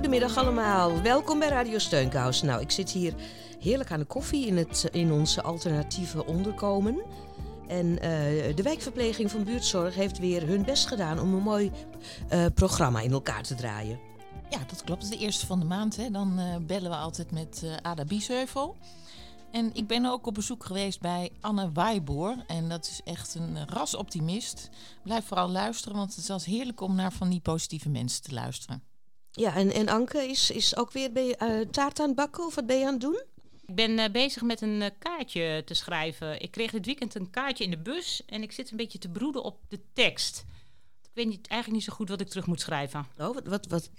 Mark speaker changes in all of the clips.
Speaker 1: Goedemiddag allemaal. Welkom bij Radio Steunkous. Nou, ik zit hier heerlijk aan de koffie in, het, in onze alternatieve onderkomen. En eh, de wijkverpleging van buurtzorg heeft weer hun best gedaan om een mooi eh, programma in elkaar te draaien.
Speaker 2: Ja, dat klopt. De eerste van de maand. Hè. Dan eh, bellen we altijd met Ada Biesheuvel. En ik ben ook op bezoek geweest bij Anne Waaiboer. En dat is echt een rasoptimist. Blijf vooral luisteren, want het is als heerlijk om naar van die positieve mensen te luisteren.
Speaker 1: Ja, en, en Anke is, is ook weer bij, eh, taart aan het bakken of wat ben je aan het doen?
Speaker 3: Ik ben eh, bezig met een eh, kaartje te schrijven. Ik kreeg dit weekend een kaartje in de bus en ik zit een beetje te broeden op de tekst. Ik weet niet, eigenlijk niet zo goed wat ik terug moet schrijven.
Speaker 1: Oh, wat, wat, wat,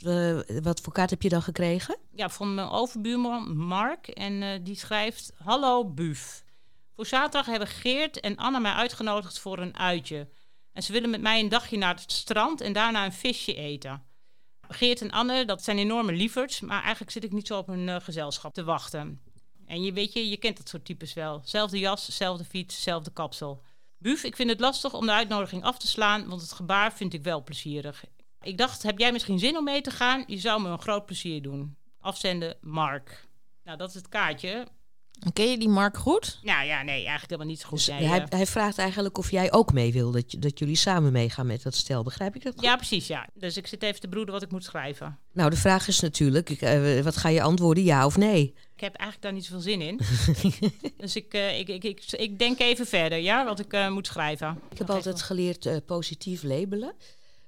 Speaker 1: wat voor kaart heb je dan gekregen?
Speaker 3: Ja, van mijn overbuurman Mark en die schrijft... Hallo Buf. Voor zaterdag hebben Geert en Anna mij uitgenodigd voor een uitje. En ze willen met mij een dagje naar het strand en daarna een visje eten. Geert en Anne, dat zijn enorme lieverds, maar eigenlijk zit ik niet zo op hun eh, gezelschap te wachten. En je weet je, je kent dat soort types wel. Zelfde jas, zelfde fiets, zelfde kapsel. Buf, ik vind het lastig om de uitnodiging af te slaan, want het gebaar vind ik wel plezierig. Ik dacht, heb jij misschien zin om mee te gaan? Je zou me een groot plezier doen. Afzenden, Mark. Nou, dat is het kaartje.
Speaker 2: En ken je die Mark goed?
Speaker 3: Nou ja, nee, eigenlijk helemaal niet zo goed.
Speaker 1: Dus hij, hij vraagt eigenlijk of jij ook mee wil, dat, dat jullie samen meegaan met dat stel. Begrijp ik dat goed?
Speaker 3: ja, precies, ja. Dus ik zit even te broeden wat ik moet schrijven.
Speaker 1: Nou, de vraag is natuurlijk, ik, eh, wat ga je antwoorden, ja of nee?
Speaker 3: Ik heb eigenlijk daar niet zoveel zin in. dus ik, eh, ik, ik, ik, ik denk even verder, ja, wat ik eh, moet schrijven.
Speaker 1: Ik heb altijd geleerd positief labelen.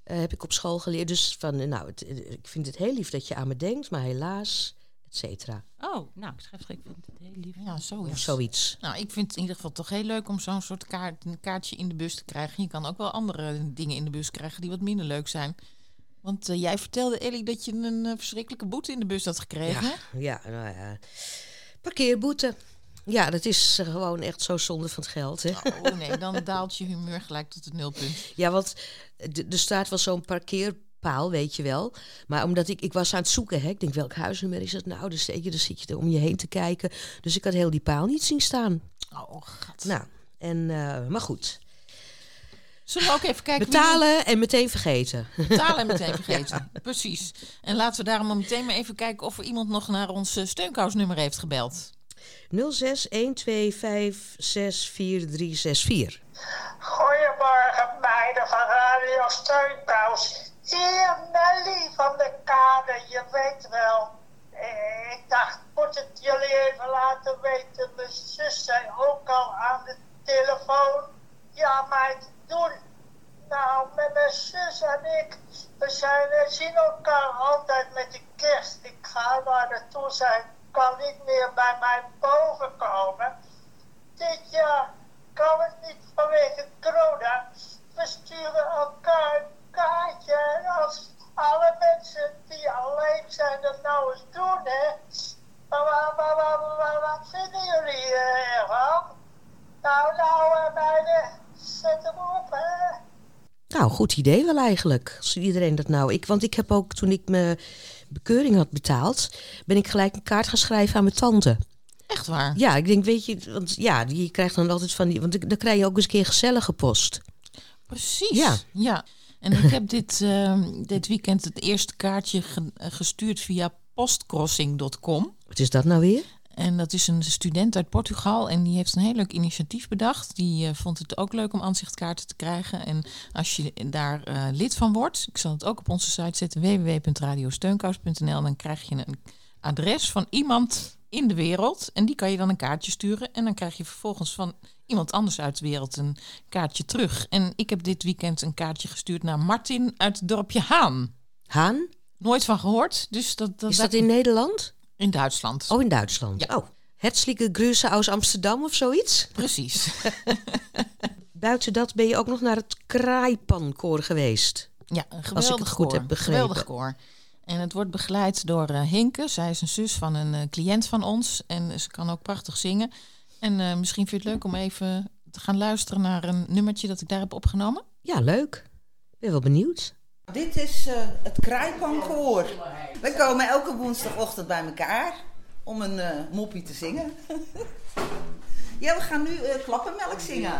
Speaker 1: Heb ik op school geleerd. Dus van, nou, het, ik vind het heel lief dat je aan me denkt, maar helaas, et cetera.
Speaker 3: Oh, nou, ik schrijf ik vind het heel lief.
Speaker 2: Ja, zo
Speaker 1: Of zoiets.
Speaker 2: Nou, ik vind het in ieder geval toch heel leuk om zo'n soort kaart, een kaartje in de bus te krijgen. Je kan ook wel andere dingen in de bus krijgen die wat minder leuk zijn. Want eh, jij vertelde, Ellie, dat je een eh, verschrikkelijke boete in de bus had gekregen. hè?
Speaker 1: Ja, nou ja. Parkeerboete. Ja, dat is eh, gewoon echt zo zonde van het geld. Hè?
Speaker 2: Oh nee, dan daalt je humeur gelijk tot het nulpunt.
Speaker 1: Ja, want d- er staat wel zo'n parkeerpaal, weet je wel. Maar omdat ik, ik was aan het zoeken, hè. ik denk welk huisnummer is het nou? Dus, weet je, dan zit je er om je heen te kijken. Dus ik had heel die paal niet zien staan.
Speaker 2: Oh, gat.
Speaker 1: Nou, en, eh, maar goed.
Speaker 2: Zullen we ook even kijken wie-
Speaker 1: Betalen en meteen vergeten.
Speaker 2: Betalen en meteen vergeten. Precies. En laten we daarom maar meteen maar even kijken of er iemand nog naar ons uh, steunkousnummer heeft gebeld.
Speaker 1: 06 125 64364.
Speaker 4: Goedemorgen meiden van Radio Steunkous. Hier Nelly van de Kade, je weet wel. Ik dacht, moet het jullie even laten weten. Mijn zus zei ook al aan de telefoon. Ja meid, doen. Nou, met mijn zus en ik, we zijn, we zien elkaar altijd met de kerst. Ik ga naar naartoe zijn, kan niet meer bij mij boven komen. Dit jaar kan het niet vanwege corona. We sturen elkaar kaartje. En als alle mensen die alleen zijn dat nou eens doen, hè. Maar wat, wat, wat, vinden jullie eh, ervan? Nou, nou, eh, meiden, zet hem op, hè.
Speaker 1: Nou, goed idee wel eigenlijk. Als iedereen dat nou... Ik, want ik heb ook, toen ik mijn bekeuring had betaald... ben ik gelijk een kaart gaan schrijven aan mijn tante.
Speaker 2: Echt waar?
Speaker 1: Ja, ik denk, weet je... Want ja, die krijgt dan altijd van die... Want dan krijg je ook eens een keer gezellige post.
Speaker 2: Precies.
Speaker 1: Ja.
Speaker 2: ja. En ik heb dit, ehm, dit weekend het eerste kaartje ge- gestuurd via postcrossing.com.
Speaker 1: Wat is dat nou weer?
Speaker 2: En dat is een student uit Portugal en die heeft een heel leuk initiatief bedacht. Die eh, vond het ook leuk om aanzichtkaarten te krijgen. En als je daar eh, lid van wordt, ik zal het ook op onze site zetten, www.radiosteunkous.nl, dan krijg je een adres van iemand in de wereld. En die kan je dan een kaartje sturen. En dan krijg je vervolgens van iemand anders uit de wereld een kaartje terug. En ik heb dit weekend een kaartje gestuurd naar Martin uit het dorpje Haan.
Speaker 1: Haan?
Speaker 2: Nooit van gehoord. Dus dat, dat,
Speaker 1: Is dat in Nederland?
Speaker 2: in Duitsland.
Speaker 1: Oh, in Duitsland.
Speaker 2: Ja.
Speaker 1: Oh. Herzliche Grüße aus Amsterdam of zoiets?
Speaker 2: Precies.
Speaker 1: Buiten dat ben je ook nog naar het Kraaipankoor geweest.
Speaker 2: Ja, een
Speaker 1: Als ik
Speaker 2: geweldig
Speaker 1: het goed
Speaker 2: koor.
Speaker 1: heb begrepen.
Speaker 2: Geweldig koor. En het wordt begeleid door eh Hinke. Zij is een zus van een eh, cliënt van ons. En ze kan ook prachtig zingen. En eh, misschien vind je het leuk om even te gaan luisteren naar een nummertje dat ik daar heb opgenomen?
Speaker 1: Ja, leuk. Ik ben wel benieuwd.
Speaker 5: Dit is uh, het Kraaipankoor. Wij komen elke woensdagochtend bij elkaar om een uh, moppie te zingen. ja, we gaan nu uh, klappenmelk zingen.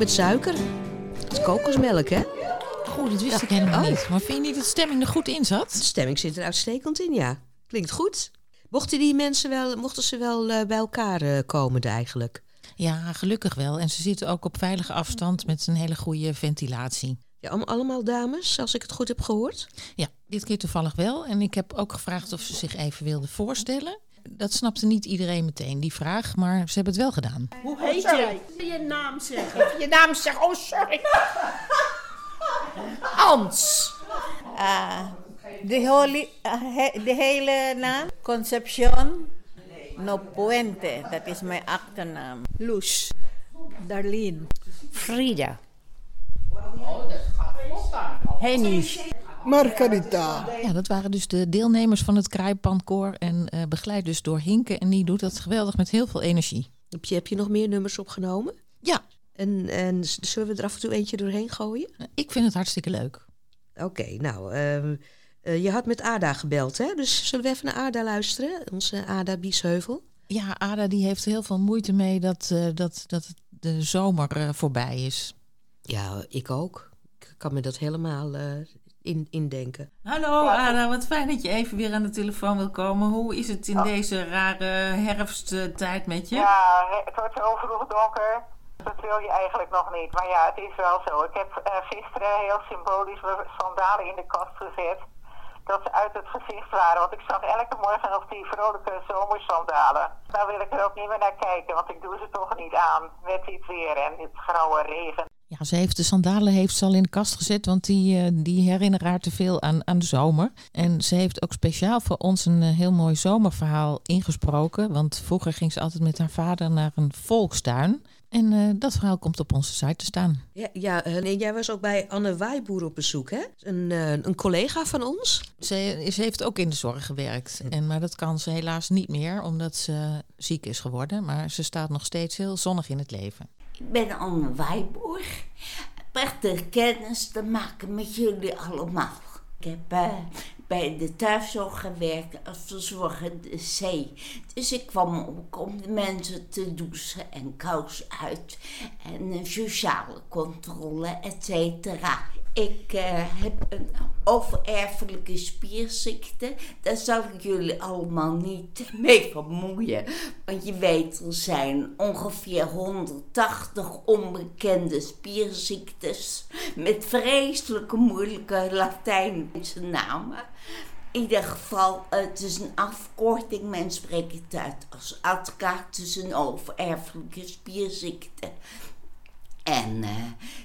Speaker 5: Met suiker. Dat is
Speaker 1: kokosmelk, hè?
Speaker 2: Goed, dat wist ik helemaal
Speaker 1: Oh.
Speaker 2: niet. Maar vind je niet dat de stemming er goed in
Speaker 1: De
Speaker 2: zat?
Speaker 1: stemming zit er uitstekend in, ja. Klinkt goed. Mochten die mensen wel, mochten ze wel eh, bij elkaar eh, komen eigenlijk?
Speaker 2: Ja, gelukkig wel. En ze zitten ook op veilige afstand met een hele goede ventilatie.
Speaker 1: Ja, allemaal dames, als ik het goed heb gehoord.
Speaker 2: Ja, dit keer toevallig wel. En ik heb ook gevraagd of ze zich even wilden voorstellen. Dat snapte niet iedereen meteen, die vraag, maar ze hebben het wel gedaan.
Speaker 6: Hoe heet jij? Je naam zeggen. Je naam zeggen. Oh, sorry. Ans.
Speaker 7: Ah, de, holy, he- de hele naam? Concepcion No Puente, dat is mijn achternaam.
Speaker 6: Loes. Darlene.
Speaker 3: Frida.
Speaker 6: Henny.
Speaker 8: Margarita.
Speaker 2: Ja, dat waren dus de deelnemers van het Kraaipankoor en eh begeleid dus door Hinke. En die doet dat geweldig met heel veel energie.
Speaker 1: Heb je, heb je nog meer nummers opgenomen?
Speaker 2: Ja,
Speaker 1: En, en zullen we er af en toe eentje doorheen gooien?
Speaker 2: ik vind het hartstikke leuk.
Speaker 1: Oké, nou, ehm, eh, je had met Ada gebeld, hè? Dus zullen we even naar Ada luisteren? Onze Ada Biesheuvel.
Speaker 2: Ja, Ada die heeft heel veel moeite mee dat, eh, dat, dat het de zomer eh, voorbij is.
Speaker 1: Ja, ik ook. Ik kan me dat helemaal eh, in, indenken.
Speaker 9: Hallo Ada, wat fijn dat je even weer aan de telefoon wil komen. Hoe is het in deze rare herfsttijd met je?
Speaker 4: Ja, het wordt zo vroeg donker. Dat wil je eigenlijk nog niet. Maar ja, het is wel zo. Ik heb eh, gisteren heel symbolisch mijn sandalen in de kast gezet. Dat ze uit het gezicht waren. Want ik zag elke morgen nog die vrolijke zomersandalen. Nou wil ik er ook niet meer naar kijken. Want ik doe ze toch niet aan. Met dit weer en dit grauwe regen.
Speaker 2: Ja, ze heeft de sandalen heeft ze al in de kast gezet, want die, eh, die herinneren haar te veel aan, aan de zomer. En ze heeft ook speciaal voor ons een eh, heel mooi zomerverhaal ingesproken. Want vroeger ging ze altijd met haar vader naar een volkstuin. En eh, dat verhaal komt op onze site te staan.
Speaker 1: Ja, ja nee, jij was ook bij Anne Waaiboer op bezoek, hè? Een, een collega van ons.
Speaker 2: Ze, ze heeft ook in de zorg gewerkt. En, maar dat kan ze helaas niet meer, omdat ze ziek is geworden. Maar ze staat nog steeds heel zonnig in het leven.
Speaker 10: Ik ben Anne Wijborg. Prachtig kennis te maken met jullie allemaal. Ik heb eh, bij de thuiszorg gewerkt als verzorgende C. Dus ik kwam ook om de mensen te douchen en kous uit. En sociale controle, et cetera. Ik eh, heb een overerfelijke spierziekte. Daar zal ik jullie allemaal niet mee vermoeien. Want je weet, er zijn ongeveer 180 onbekende spierziektes. Met vreselijke moeilijke Latijnse namen. In ieder geval, het is een afkorting. Men spreekt het uit als ATKA. Het is een overerfelijke spierziekte. En uh,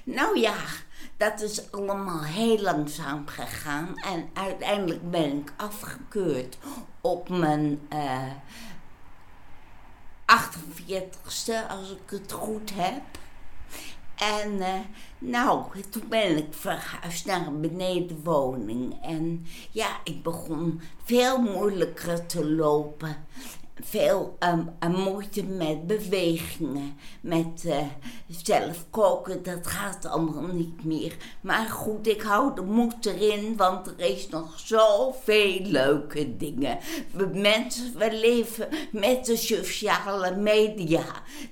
Speaker 10: nou ja, dat is allemaal heel langzaam gegaan. En uiteindelijk ben ik afgekeurd op mijn uh, 48ste, als ik het goed heb. En uh, nou, toen ben ik verhuisd naar een benedenwoning. En ja, ik begon veel moeilijker te lopen veel um, moeite met bewegingen, met uh, zelf koken, dat gaat allemaal niet meer. Maar goed, ik hou de moed erin, want er is nog zoveel leuke dingen. We mensen, we leven met de sociale media.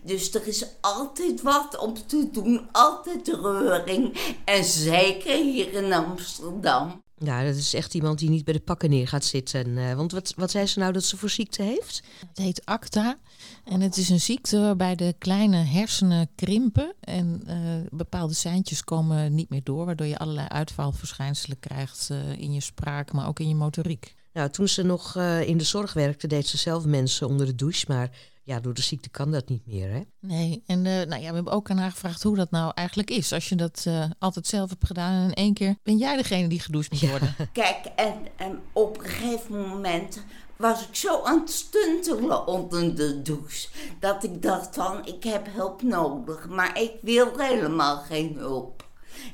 Speaker 10: Dus er is altijd wat om te doen, altijd reuring. En zeker hier in Amsterdam.
Speaker 1: Ja, dat is echt iemand die niet bij de pakken neer gaat zitten. Uh, want wat, wat zei ze nou dat ze voor ziekte heeft?
Speaker 2: Het heet ACTA. En het is een ziekte waarbij de kleine hersenen krimpen. En uh, bepaalde seintjes komen niet meer door. Waardoor je allerlei uitvalverschijnselen krijgt uh, in je spraak, maar ook in je motoriek.
Speaker 1: Nou, toen ze nog in de zorg werkte, deed ze zelf mensen onder de douche. Maar ja, door de ziekte kan dat niet meer, hè?
Speaker 2: Nee, en uh, nou ja, we hebben ook aan haar gevraagd hoe dat nou eigenlijk is. Als je dat uh, altijd zelf hebt gedaan en in één keer ben jij degene die gedoucht moet worden.
Speaker 10: Ja. Kijk, en, en op een gegeven moment was ik zo aan het stuntelen onder de douche. Dat ik dacht van, ik heb hulp nodig. Maar ik wil helemaal geen hulp.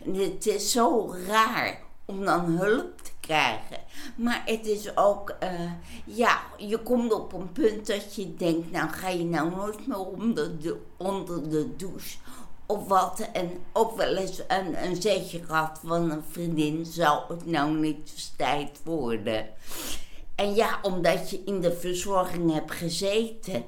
Speaker 10: En het is zo raar om dan hulp te Maar het is ook, uh, ja, je komt op een punt dat je denkt, nou ga je nou nooit meer onder de, onder de douche of wat. En ook wel eens een, een zetje gehad van een vriendin, zou het nou niet tijd worden. En ja, omdat je in de verzorging hebt gezeten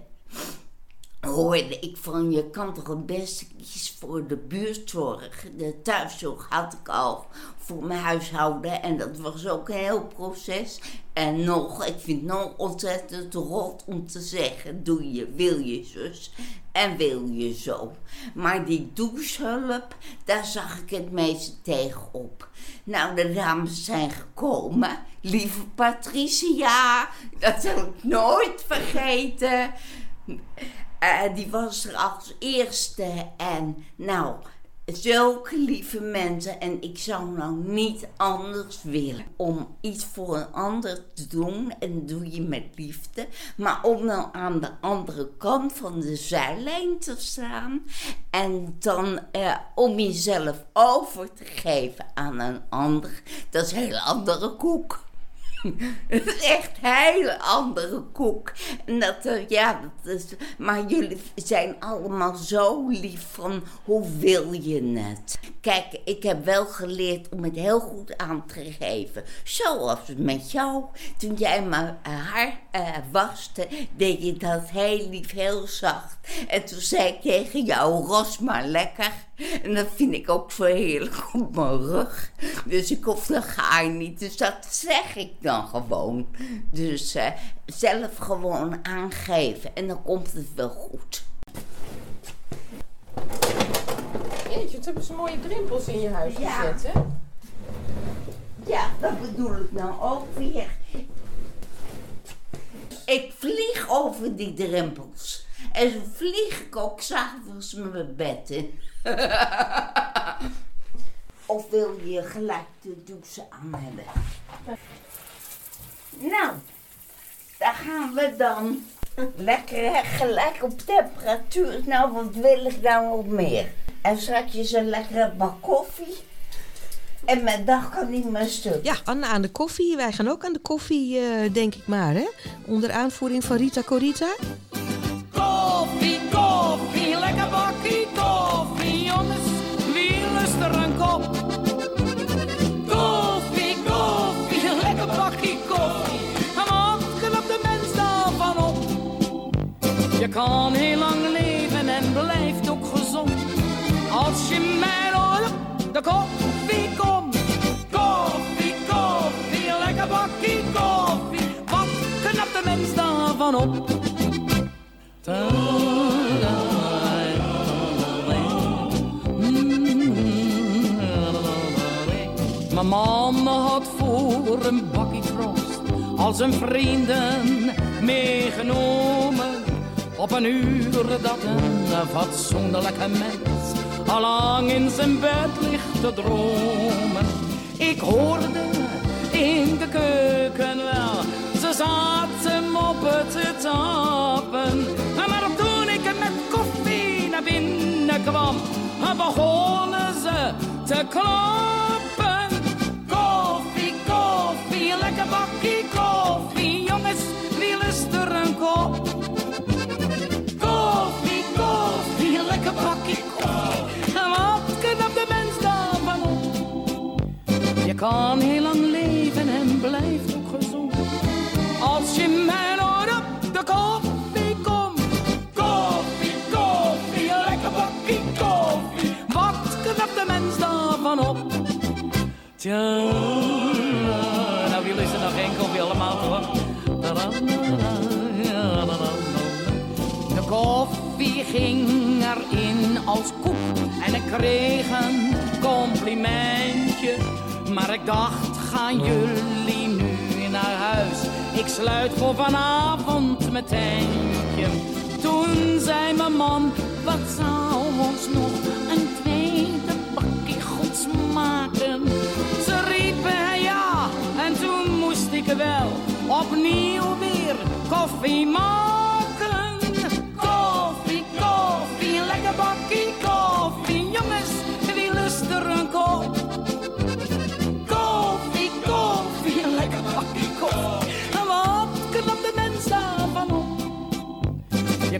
Speaker 10: hoorde ik van je kan toch het beste kiezen voor de buurtzorg. De thuiszorg had ik al voor mijn huishouden en dat was ook een heel proces. En nog, ik vind het nog ontzettend rot om te zeggen, doe je, wil je zus en wil je zo. Maar die douchehulp, daar zag ik het meeste tegenop. Nou, de dames zijn gekomen. Lieve Patricia, dat zal ik nooit vergeten. Uh, die was er als eerste. En nou, zulke lieve mensen. En ik zou nou niet anders willen. Om iets voor een ander te doen. En doe je met liefde. Maar om nou aan de andere kant van de zijlijn te staan. En dan uh, om jezelf over te geven aan een ander. Dat is een hele andere koek. Het is echt hele andere koek. En dat, uh, ja, dat is, maar jullie zijn allemaal zo lief van hoe wil je het? Kijk, ik heb wel geleerd om het heel goed aan te geven. Zoals met jou. Toen jij mijn haar uh, waste, deed je dat heel lief, heel zacht. En toen zei ik tegen jou, ros maar lekker. En dat vind ik ook zo heerlijk op mijn rug. Dus ik hoef de gaar niet. Dus dat zeg ik dan gewoon. Dus uh, zelf gewoon aangeven. En dan komt het wel goed.
Speaker 9: Jeetje, wat hebben ze mooie drempels in je huis
Speaker 10: Ja.
Speaker 9: gezet, hè?
Speaker 10: Ja, dat bedoel ik nou ook weer. Ik vlieg over die drempels. En zo vlieg ik ook s'avonds mijn bed in. of wil je gelijk de douche aan hebben? Nou, daar gaan we dan. Lekker gelijk op temperatuur. Nou, wat wil ik nou nog meer? En straks een lekkere bak koffie. En mijn dag kan niet meer stuk.
Speaker 1: Ja, Anne aan de koffie. Wij gaan ook aan de koffie, eh, denk ik maar, hè? Onder aanvoering van Rita Corita.
Speaker 11: kan heel lang leven en blijft ook gezond. Als je mij rolt, de koffie komt. Koffie, koffie, lekker bakkie koffie. Wat knapt de mens daarvan op? Mijn mama had voor een bakkie frost, als een vrienden meegenomen. Op een uur dat een fatsoenlijke mens al lang in zijn bed ligt te dromen. Ik hoorde in de keuken wel, ze zaten moppen te tappen. Maar toen ik met koffie naar binnen kwam, begonnen ze te kloppen. Kan heel lang leven en blijft ook gezond. Als je mij nooit op de koffie komt. Koffie, koffie, lekker bakkie koffie. Wat knapt de mens daarvan op? Tja, nou wie lust er nog geen koffie allemaal toch? De koffie ging erin als koek en ik kreeg een complimentje. Maar ik dacht, gaan jullie nu naar huis? Ik sluit voor vanavond mijn tentje. Toen zei mijn man, wat zou ons nog een tweede bakje goed smaken? Ze riepen ja, en toen moest ik wel opnieuw weer koffie maken.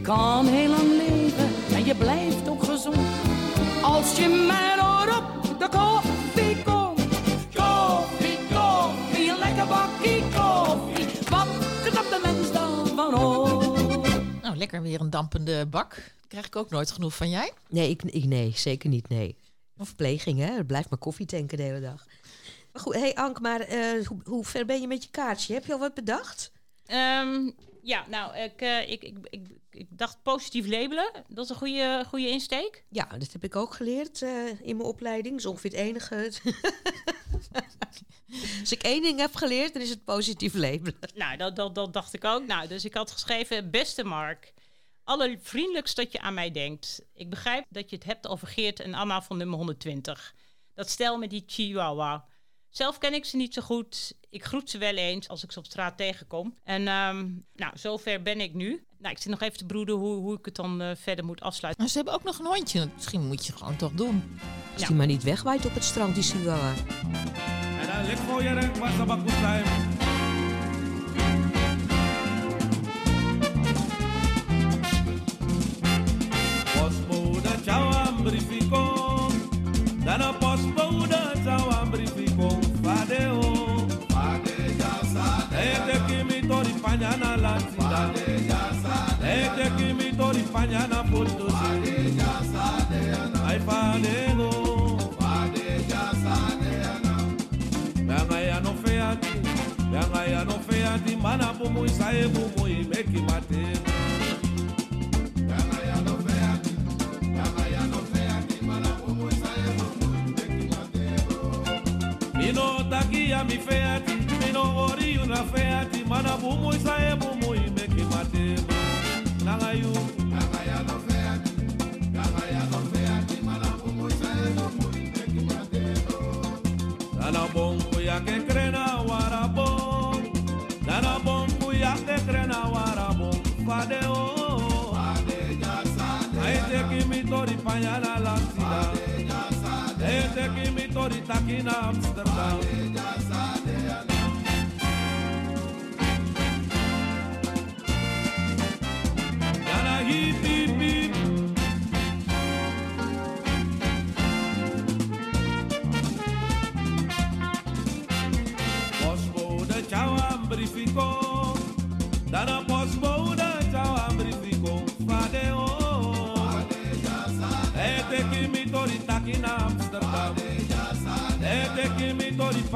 Speaker 11: Kan heel lang leven en je blijft ook gezond. Als je mij nooit op de koffie komt. Koffie, koffie, lekker bakkie koffie. Wat knapt de mens daarvan op?
Speaker 2: Nou, lekker weer een dampende bak. Krijg ik ook nooit genoeg van jij?
Speaker 1: Nee, ik, ik, nee zeker niet, nee. Of verpleging, hè. Het blijft maar koffie tanken de hele dag. Maar goed, hey Ank, maar eh, hoe, hoe ver ben je met je kaartje? Heb je al wat bedacht?
Speaker 3: Ehm, ja, nou, ik, eh, ik, ik, ik, ik dacht positief labelen. Dat is een goede, goede insteek.
Speaker 1: Ja, dat heb ik ook geleerd eh, in mijn opleiding. Dat is ongeveer het enige. Als ik één ding heb geleerd, dan is het positief labelen.
Speaker 3: Nou, dat, dat, dat dacht ik ook. Nou, dus ik had geschreven, beste Mark, allervriendelijkst dat je aan mij denkt. Ik begrijp dat je het hebt over Geert en Anna van nummer 120. Dat stel met die chihuahua. Zelf ken ik ze niet zo goed. Ik groet ze wel eens als ik ze op straat tegenkom. En ehm, nou, zover ben ik nu. Nou, ik zit nog even te broeden hoe, hoe ik het dan eh, verder moet afsluiten.
Speaker 2: Maar ze hebben ook nog een hondje. Misschien moet je gewoon toch doen.
Speaker 1: Als die maar niet wegwaait op het strand, die chihuahua.
Speaker 12: En dan ligt voor je rek, ciao, ambrifico. Dana postbode, di mana bumu isaye bumu imeki matemu. Mino takia mi feati, mino ori una feati, mana bumu isaye bumu imeki matemu. Nangayu, nangaya no feati, nangaya no feati, mana bumu isaye bumu imeki matemu. Tana bongo ya que crena. mitori pa ja na Latina. Ete Amsterdam.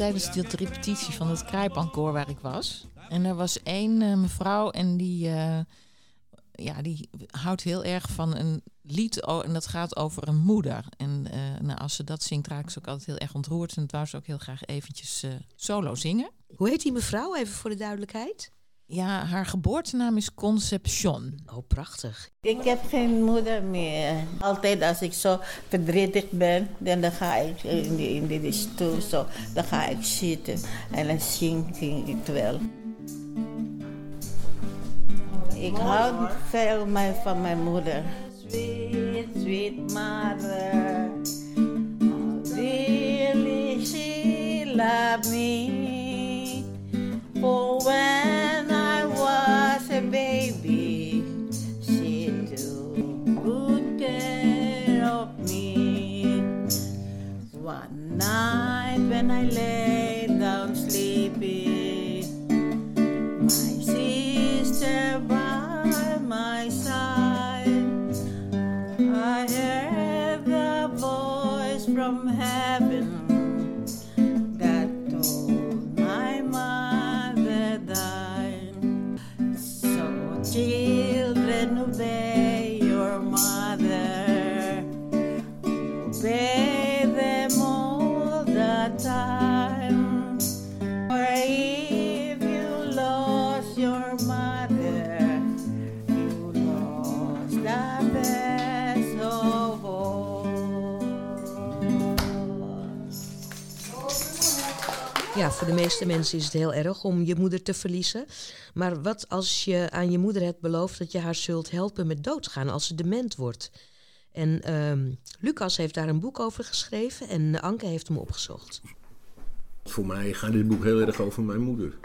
Speaker 2: tijdens de repetitie van het Kruipankoor waar ik was. En er was één eh, mevrouw en die, eh, ja, die houdt heel erg van een lied en dat gaat over een moeder. En eh, nou, als ze dat zingt, raakt ze ook altijd heel erg ontroerd. En dat wou ze ook heel graag eventjes solo zingen.
Speaker 1: Hoe heet die mevrouw, even voor de duidelijkheid?
Speaker 2: Ja, haar geboortenaam is Concepcion.
Speaker 1: Oh, prachtig.
Speaker 7: Ik heb geen moeder meer. Altijd als ik zo verdrietig ben, dan, dan ga ik in de, in stoel zo, dan ga ik zitten en dan zing, zing ik wel. Ik hou veel van mijn moeder. Sweet, sweet mother, how dearly she loved me. For when baby, she took good care of me. One night when I lay down sleeping, children obey
Speaker 1: voor de meeste mensen is het heel erg om je moeder te verliezen. Maar wat als je aan je moeder hebt beloofd dat je haar zult helpen met doodgaan als ze dement wordt? En ehm, Lucas heeft daar een boek over geschreven en Anke heeft hem opgezocht.
Speaker 13: Voor mij gaat dit boek heel erg over mijn moeder.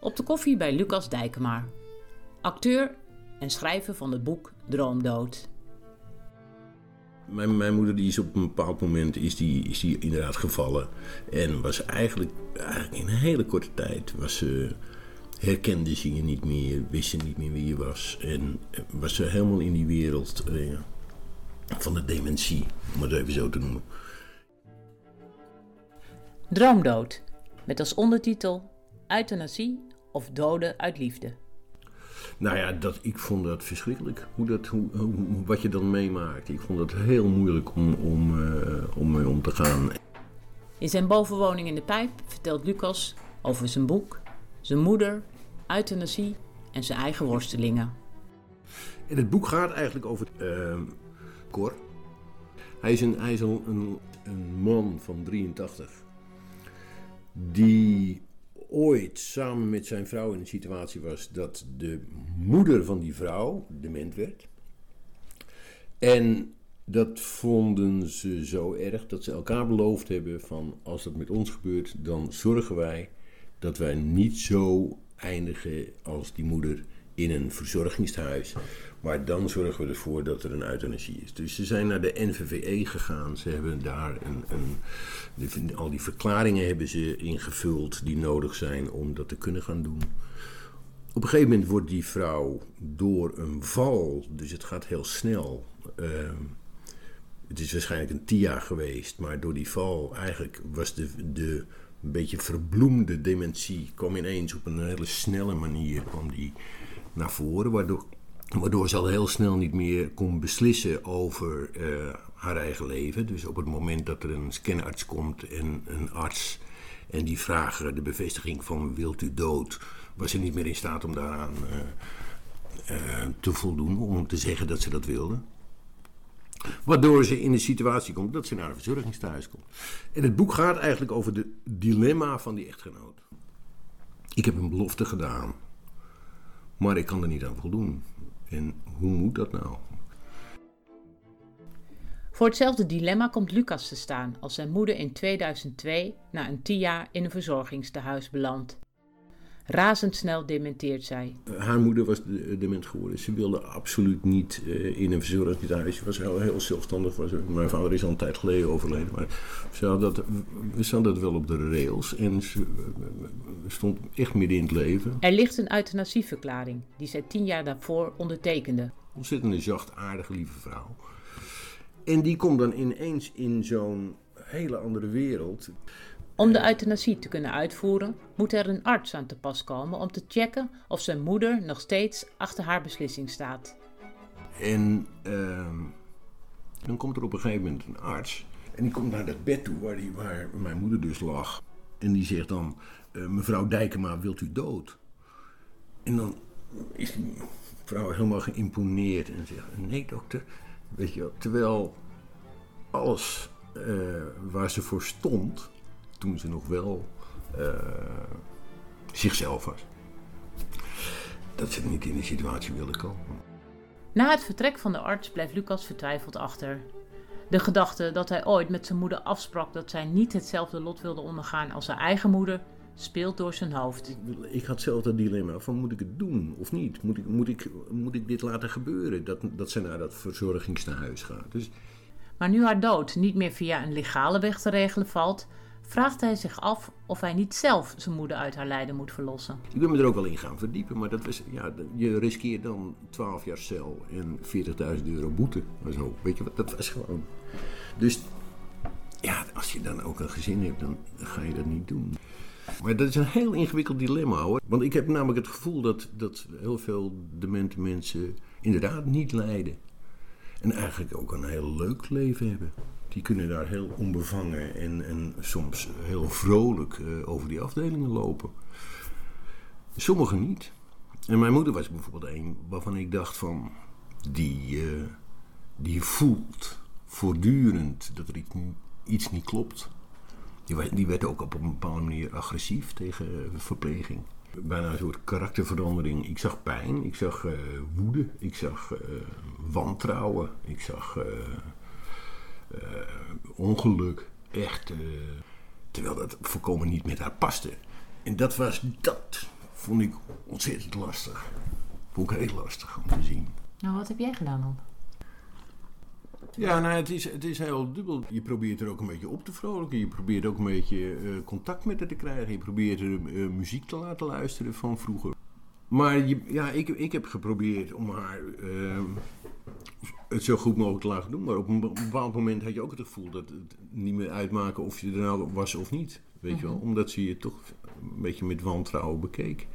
Speaker 3: Op de koffie bij Lucas Dijkemaar. Acteur en schrijver van het boek Droomdood.
Speaker 13: Mijn, mijn moeder die is op een bepaald moment is die, is die inderdaad gevallen. En was eigenlijk, eigenlijk in een hele korte tijd was ze, herkende ze je niet meer, wist ze niet meer wie je was. En was ze helemaal in die wereld eh, van de dementie, om het even zo te noemen.
Speaker 3: Droomdood. Met als ondertitel Euthanasie of doden uit liefde.
Speaker 13: Nou ja, dat, ik vond dat verschrikkelijk. Hoe dat, hoe, hoe- wat je dan meemaakt. Ik vond het heel moeilijk om, om, eh, om mee om te gaan.
Speaker 3: In zijn bovenwoning in de pijp vertelt Lucas over zijn boek, zijn moeder, euthanasie en zijn eigen worstelingen.
Speaker 13: En het boek gaat eigenlijk over ehm Cor. Hij is, een, hij is een, een, een man van 83. Die ooit samen met zijn vrouw in een situatie was dat de moeder van die vrouw dement werd. En dat vonden ze zo erg dat ze elkaar beloofd hebben van als dat met ons gebeurt, dan zorgen wij dat wij niet zo eindigen als die moeder in een verzorgingstehuis. Maar dan zorgen we ervoor dat er een euthanasie is. Dus ze zijn naar de NVVE gegaan. Ze hebben daar een, een, al die verklaringen hebben ze ingevuld die nodig zijn om dat te kunnen gaan doen. Op een gegeven moment wordt die vrouw door een val, dus het gaat heel snel. ehm, het is waarschijnlijk een TIA geweest, maar door die val eigenlijk was de, de een beetje verbloemde dementie kwam ineens op een hele snelle manier kwam die naar voren, waardoor, waardoor ze al heel snel niet meer kon beslissen over eh, haar eigen leven. Dus op het moment dat er een scanarts komt en een arts en die vragen de bevestiging van wilt u dood, was ze niet meer in staat om daaraan eh, eh, te voldoen, om te zeggen dat ze dat wilde. Waardoor ze in de situatie komt dat ze naar een verzorgingstehuis komt. En het boek gaat eigenlijk over het dilemma van die echtgenoot. Ik heb een belofte gedaan, maar ik kan er niet aan voldoen. En hoe moet dat nou?
Speaker 3: Voor hetzelfde dilemma komt Lucas te staan als zijn moeder in 2002 na een TIA in een verzorgingstehuis belandt. Razendsnel dementeert zij.
Speaker 13: Haar moeder was de- dement geworden. Ze wilde absoluut niet eh, in een verzorgingstehuis. Ze was heel, heel zelfstandig. Mijn vader is al een tijd geleden overleden. Maar ze had dat, ze had dat wel op de rails. En ze eh, stond echt midden in het leven.
Speaker 3: Er ligt een euthanasieverklaring die zij tien jaar daarvoor ondertekende.
Speaker 13: Ontzettende zacht, aardige, lieve vrouw. En die komt dan ineens in zo'n hele andere wereld.
Speaker 9: Om de euthanasie te kunnen uitvoeren, moet er een arts aan te pas komen om te checken of zijn moeder nog steeds achter haar beslissing staat.
Speaker 13: En ehm, dan komt er op een gegeven moment een arts. En die komt naar dat bed toe waar, die, waar mijn moeder dus lag. En die zegt dan, eh, mevrouw Dijkema, wilt u dood? En dan is die vrouw helemaal geïmponeerd en zegt, nee dokter. Weet je terwijl alles eh, waar ze voor stond, toen ze nog wel eh, zichzelf was, dat ze niet in die situatie wilde komen.
Speaker 9: Na het vertrek van de arts blijft Lucas vertwijfeld achter. De gedachte dat hij ooit met zijn moeder afsprak dat zij niet hetzelfde lot wilde ondergaan als zijn eigen moeder, speelt door zijn hoofd.
Speaker 13: Ik had zelf dat dilemma van moet ik het doen of niet? Moet ik, moet ik, moet ik dit laten gebeuren? Dat, dat ze naar dat verzorgingstehuis gaat. Dus
Speaker 9: Maar nu haar dood niet meer via een legale weg te regelen valt, vraagt hij zich af of hij niet zelf zijn moeder uit haar lijden moet verlossen.
Speaker 13: ik ben me er ook wel in gaan verdiepen. Maar dat was, ja, je riskeert dan 12 jaar cel en 40.000 euro boete. Zo. Weet je wat, dat was gewoon. Dus ja, als je dan ook een gezin hebt, dan ga je dat niet doen. Maar dat is een heel ingewikkeld dilemma hoor. Want ik heb namelijk het gevoel dat, dat heel veel demente mensen inderdaad niet lijden. En eigenlijk ook een heel leuk leven hebben. Die kunnen daar heel onbevangen en, soms heel vrolijk eh, over die afdelingen lopen. Sommigen niet. En mijn moeder was bijvoorbeeld een waarvan ik dacht van... Die, eh, die voelt voortdurend dat er iets, niet- klopt. Die, die werd ook op een bepaalde manier agressief tegen eh, verpleging. Bijna een soort karakterverandering. Ik zag pijn, ik zag woede, ik zag wantrouwen, ik zag eh, ongeluk. Echt. eh, terwijl dat volkomen niet met haar paste. En dat was dat. Vond ik ontzettend lastig. Vond ik heel lastig om te zien.
Speaker 9: Nou, wat heb jij gedaan dan?
Speaker 13: Ja, nou, het is, het is heel dubbel. Je probeert er ook een beetje op te vrolijken. Je probeert ook een beetje eh, contact met haar te krijgen. Je probeert er muziek te laten luisteren van vroeger. Maar je, ja, ik, ik heb geprobeerd om haar eh, het zo goed mogelijk te laten doen. Maar op een be- bepaald moment had je ook het gevoel dat het niet meer uitmaken of je er nou was of niet. Weet je wel?
Speaker 9: Mhm.
Speaker 13: Omdat ze je toch een beetje met wantrouwen bekeek.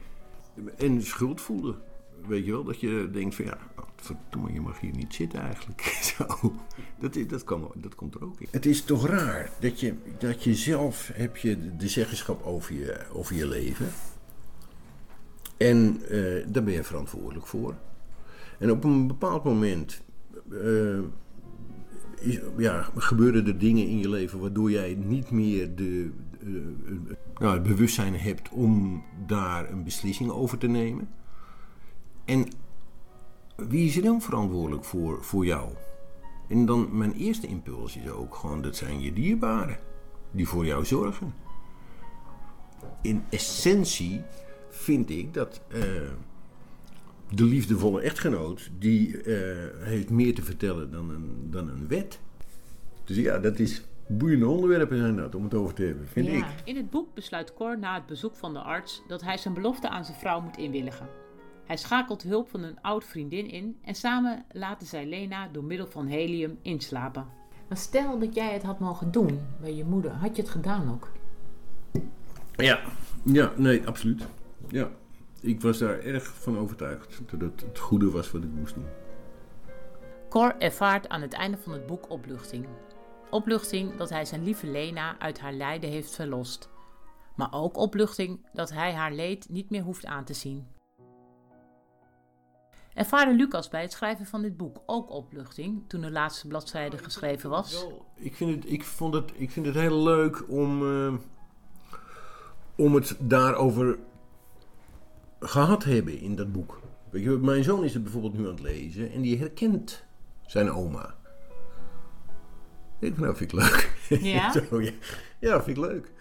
Speaker 13: En schuld voelde. Weet je wel, dat je denkt van ja, verdomme, je mag hier niet zitten eigenlijk. Zo, dat, is- dat, kan, dat komt er ook in. Het is toch raar dat je, dat je zelf heb je de zeggenschap over je, over je leven. En eh, daar ben je verantwoordelijk voor. En op een bepaald moment eh, is, ja, gebeuren er dingen in je leven waardoor jij niet meer de, eh, het bewustzijn hebt om daar een beslissing over te nemen. En wie is er dan verantwoordelijk voor, voor jou? En dan mijn eerste impuls is ook gewoon, dat zijn je dierbaren. Die voor jou zorgen. In essentie vind ik dat eh, de liefdevolle echtgenoot, die eh, heeft meer te vertellen dan een, dan een wet. Dus ja, dat is boeiende onderwerpen zijn dat, om het over te hebben, vind ik.
Speaker 9: In het boek besluit Cor na het bezoek van de arts dat hij zijn belofte aan zijn vrouw moet inwilligen. Hij schakelt hulp van een oud vriendin in en samen laten zij Lena door middel van helium inslapen. Maar stel dat jij het had mogen doen bij je moeder, had je het gedaan ook?
Speaker 13: Ja, ja, nee, absoluut. Ja, ik was daar erg van overtuigd dat het het goede was wat ik moest doen.
Speaker 9: Cor ervaart aan het einde van het boek opluchting. Opluchting dat hij zijn lieve Lena uit haar lijden heeft verlost. Maar ook opluchting dat hij haar leed niet meer hoeft aan te zien. Ervaarde Lucas bij het schrijven van dit boek ook opluchting toen de laatste bladzijde geschreven was?
Speaker 13: Ik vind het, ik vond het, ik vind het heel leuk om, eh, om het daarover gehad hebben in dat boek. Weet je, mijn zoon is het bijvoorbeeld nu aan het lezen en die herkent zijn oma. Ik vind, nou, vind ik leuk.
Speaker 9: Ja?
Speaker 13: Zo, ja. ja, vind ik leuk.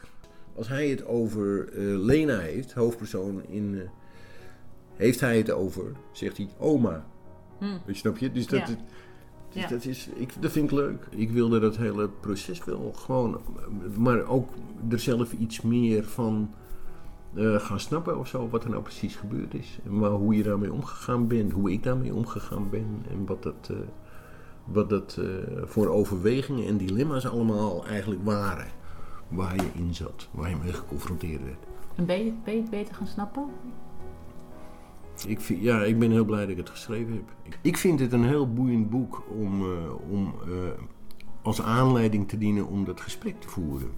Speaker 13: Als hij het over eh, Lena heeft, hoofdpersoon in... eh, heeft hij het over, zegt hij oma.
Speaker 9: Hm.
Speaker 13: Weet je, snap je? Dus dat,
Speaker 9: Ja.
Speaker 13: dus
Speaker 9: Ja.
Speaker 13: dat, is, ik, dat vind ik leuk. Ik wilde dat hele proces wel gewoon... Maar ook er zelf iets meer van eh, gaan snappen of zo. Wat er nou precies gebeurd is. En hoe je daarmee omgegaan bent. Hoe ik daarmee omgegaan ben. En wat dat, eh, wat dat eh, voor overwegingen en dilemma's allemaal eigenlijk waren. Waar je in zat, waar je mee geconfronteerd werd.
Speaker 14: En ben je, ben je het beter gaan snappen?
Speaker 13: Ik, vind, ja, ik ben heel blij dat ik het geschreven heb. Ik vind het een heel boeiend boek om, om als aanleiding te dienen om dat gesprek te voeren.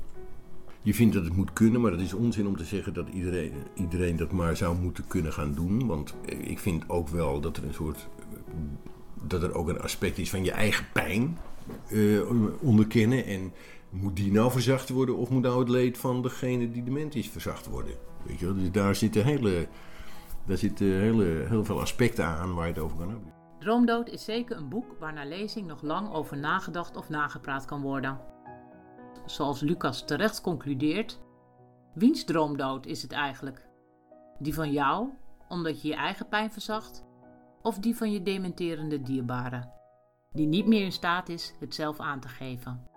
Speaker 13: Je vindt dat het moet kunnen, maar dat is onzin om te zeggen dat iedereen, iedereen dat maar zou moeten kunnen gaan doen. Want ik vind ook wel dat er een soort. dat er ook een aspect is van je eigen pijn eh, onderkennen. En moet die nou verzacht worden of moet nou het leed van degene die dement is verzacht worden? Weet je wel? Dus daar zitten hele. Daar zitten hele, heel veel aspecten aan waar je het over kan hebben.
Speaker 9: Droomdood is zeker een boek waar na lezing nog lang over nagedacht of nagepraat kan worden. Zoals Lucas terecht concludeert, wiens droomdood is het eigenlijk? Die van jou, omdat je je eigen pijn verzacht, of die van je dementerende dierbare, die niet meer in staat is het zelf aan te geven?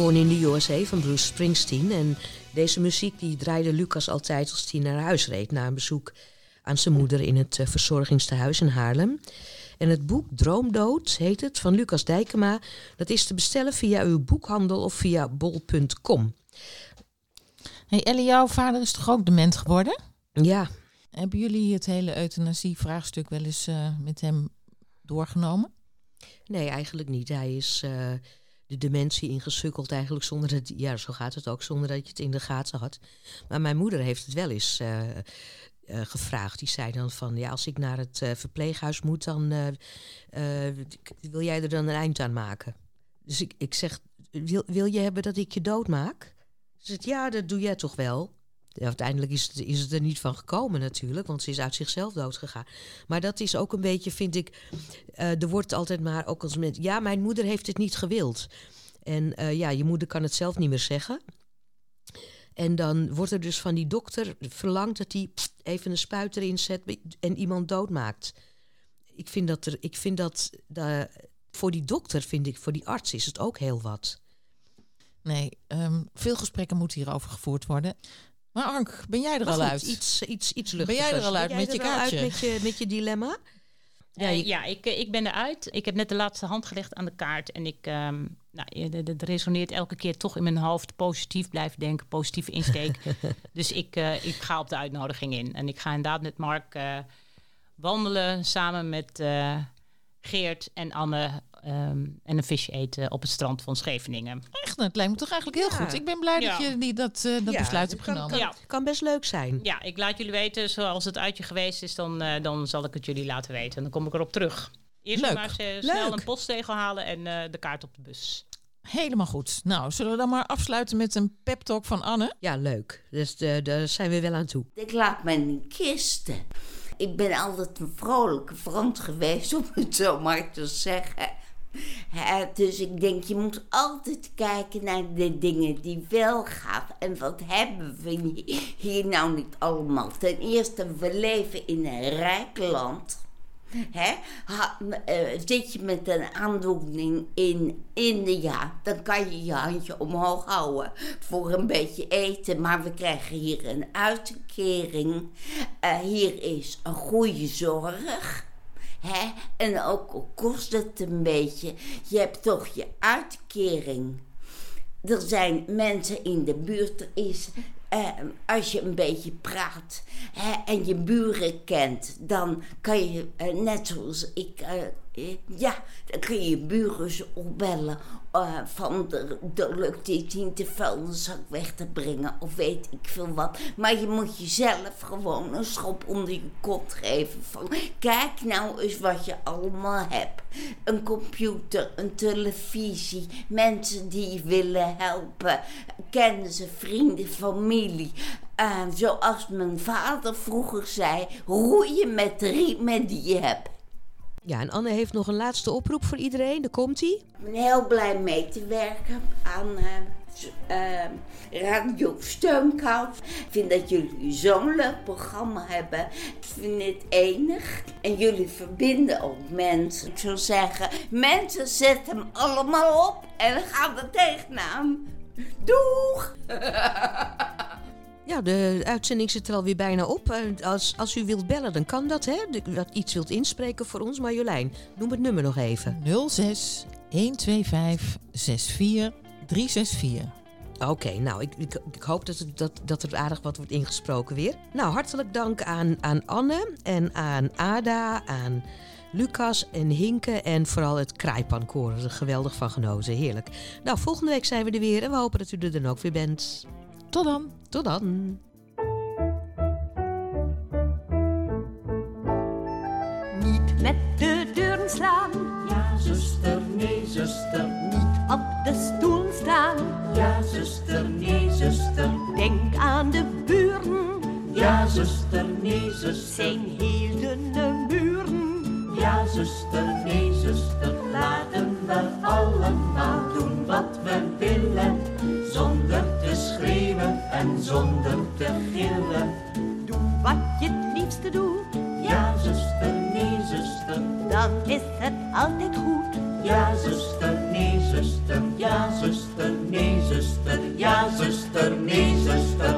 Speaker 15: Born in the
Speaker 1: USA van Bruce Springsteen. En deze muziek die draaide Lucas altijd als hij naar huis reed... na een bezoek aan zijn moeder in het uh, verzorgingstehuis in Haarlem. En het boek Droomdood heet het, van Lucas Dijkema. Dat is te bestellen via uw boekhandel of via bol.com.
Speaker 2: Hey Ellie, jouw vader is toch ook dement geworden?
Speaker 1: Ja.
Speaker 2: Hebben jullie het hele euthanasie-vraagstuk wel eens uh, met hem doorgenomen?
Speaker 1: Nee, eigenlijk niet. Hij is uh, de dementie ingesukkeld eigenlijk zonder dat... Ja, zo gaat het ook, zonder dat je het in de gaten had. Maar mijn moeder heeft het wel eens uh, gevraagd. Die zei dan van, ja, als ik naar het verpleeghuis moet... dan wil jij er dan een eind aan maken. Dus ik, ik zeg, wil, wil je hebben dat ik je doodmaak? Ze zegt, ja, dat doe jij toch wel? Uiteindelijk is het, is het er niet van gekomen natuurlijk, want ze is uit zichzelf doodgegaan. Maar dat is ook een beetje, vind ik, uh, er wordt altijd maar ook als mensen, ja, mijn moeder heeft het niet gewild. En uh, ja, je moeder kan het zelf niet meer zeggen. En dan wordt er dus van die dokter verlangd dat hij even een spuit erin zet en iemand doodmaakt. Ik vind dat, er, ik vind dat uh, voor die dokter, vind ik, voor die arts is het ook heel wat.
Speaker 2: Nee, um, veel gesprekken moeten hierover gevoerd worden. Maar Ank, ben jij er
Speaker 1: maar
Speaker 2: al
Speaker 1: goed,
Speaker 2: uit?
Speaker 1: Iets, iets, iets
Speaker 2: Ben jij er al uit met je kaartje?
Speaker 1: Uit met, je, met je dilemma?
Speaker 3: Ja, uh, ja ik, ik ben eruit. Ik heb net de laatste hand gelegd aan de kaart. En ik, um, nou, het resoneert elke keer toch in mijn hoofd. Positief blijven denken, positieve insteek. dus ik, uh, ik ga op de uitnodiging in. En ik ga inderdaad met Mark uh, wandelen samen met Geert en Anne um, en een visje eten op het strand van Scheveningen.
Speaker 2: Echt, het lijkt me toch eigenlijk heel
Speaker 1: Ja.
Speaker 2: goed. Ik ben blij dat je die, dat, eh, dat
Speaker 1: Ja,
Speaker 2: besluit hebt
Speaker 1: kan-
Speaker 2: genomen.
Speaker 1: Kan, kan best leuk zijn.
Speaker 3: Ja, ik laat jullie weten, zoals het uitje geweest is, dan, eh, dan zal ik het jullie laten weten. En dan kom ik erop terug. Eerst
Speaker 2: Leuk.
Speaker 3: maar eh, snel
Speaker 2: Leuk.
Speaker 3: een postzegel halen en eh, de kaart op de bus.
Speaker 2: Helemaal goed. Nou, zullen we dan maar afsluiten met een pep talk van Anne?
Speaker 1: Ja, leuk. Dus eh, daar zijn we wel aan toe.
Speaker 10: Ik laat me niet kisten. Ik ben altijd een vrolijke Frans geweest, om het zo maar te zeggen. Dus ik denk, je moet altijd kijken naar de dingen die wel gaan. En wat hebben we hier nou niet allemaal? Ten eerste, we leven in een rijk land. Hè? Eh, zit je met een aandoening in India, dan kan je je handje omhoog houden voor een beetje eten. Maar we krijgen hier een uitkering. Eh, hier is een goede zorg. Hè? En ook al kost het een beetje, je hebt toch je uitkering. Er zijn mensen in de buurt, er is, eh, als je een beetje praat hè, en je buren kent, dan kan je, eh, net zoals ik, eh, ja, dan kun je buren opbellen eh, van de, de lukt dit niet de vuilniszak weg te brengen of weet ik veel wat. Maar je moet jezelf gewoon een schop onder je kont geven van kijk nou eens wat je allemaal hebt. Een computer, een televisie, mensen die je willen helpen, kennissen, vrienden, familie. Eh, zoals mijn vader vroeger zei, roeien met de riemen die je hebt.
Speaker 1: Ja, en Anne heeft nog een laatste oproep voor iedereen. Daar komt hij.
Speaker 10: Ik ben heel blij mee te werken aan s- eh, Radio Steunkous. Ik vind dat jullie zo'n leuk programma hebben. Ik vind het enig. En jullie verbinden ook mensen. Ik zou zeggen, mensen zet hem allemaal op en gaan er tegenaan. Doeg!
Speaker 1: Ja, de uitzending zit er alweer bijna op. Eh, Als, als u wilt bellen, dan kan dat, hè? Wat iets wilt inspreken voor ons. Marjolein, noem het nummer nog even.
Speaker 2: 06 125 64 364.
Speaker 1: Oké, nou, ik, ik, ik hoop dat, het, dat, dat er aardig wat wordt ingesproken weer. Nou, hartelijk dank aan, aan Anne en aan Ada, aan Lucas en Hinke en vooral het Kraaipankoor. Er geweldig van genoten, heerlijk. Nou, volgende week zijn we er weer en we hopen dat u er dan ook weer bent.
Speaker 2: Tot dan.
Speaker 1: Tot dan.
Speaker 16: Niet met de deuren slaan,
Speaker 17: Ja, zuster, nee, zuster.
Speaker 16: niet op de stoel staan.
Speaker 17: Ja, zuster, nee, zuster.
Speaker 16: Denk aan de buren,
Speaker 17: Ja, zuster, nee, zuster.
Speaker 16: zijn heel dunne muren.
Speaker 17: Ja, zuster, nee, zuster. Laten we allemaal doen wat we willen. Zonder te schreeuwen en zonder te gillen.
Speaker 16: Doe wat je het liefste doet,
Speaker 17: Ja, zuster, nee, zuster.
Speaker 16: dan is het altijd goed.
Speaker 17: ja zuster, nee zuster, ja zuster, nee zuster, ja zuster, nee zuster.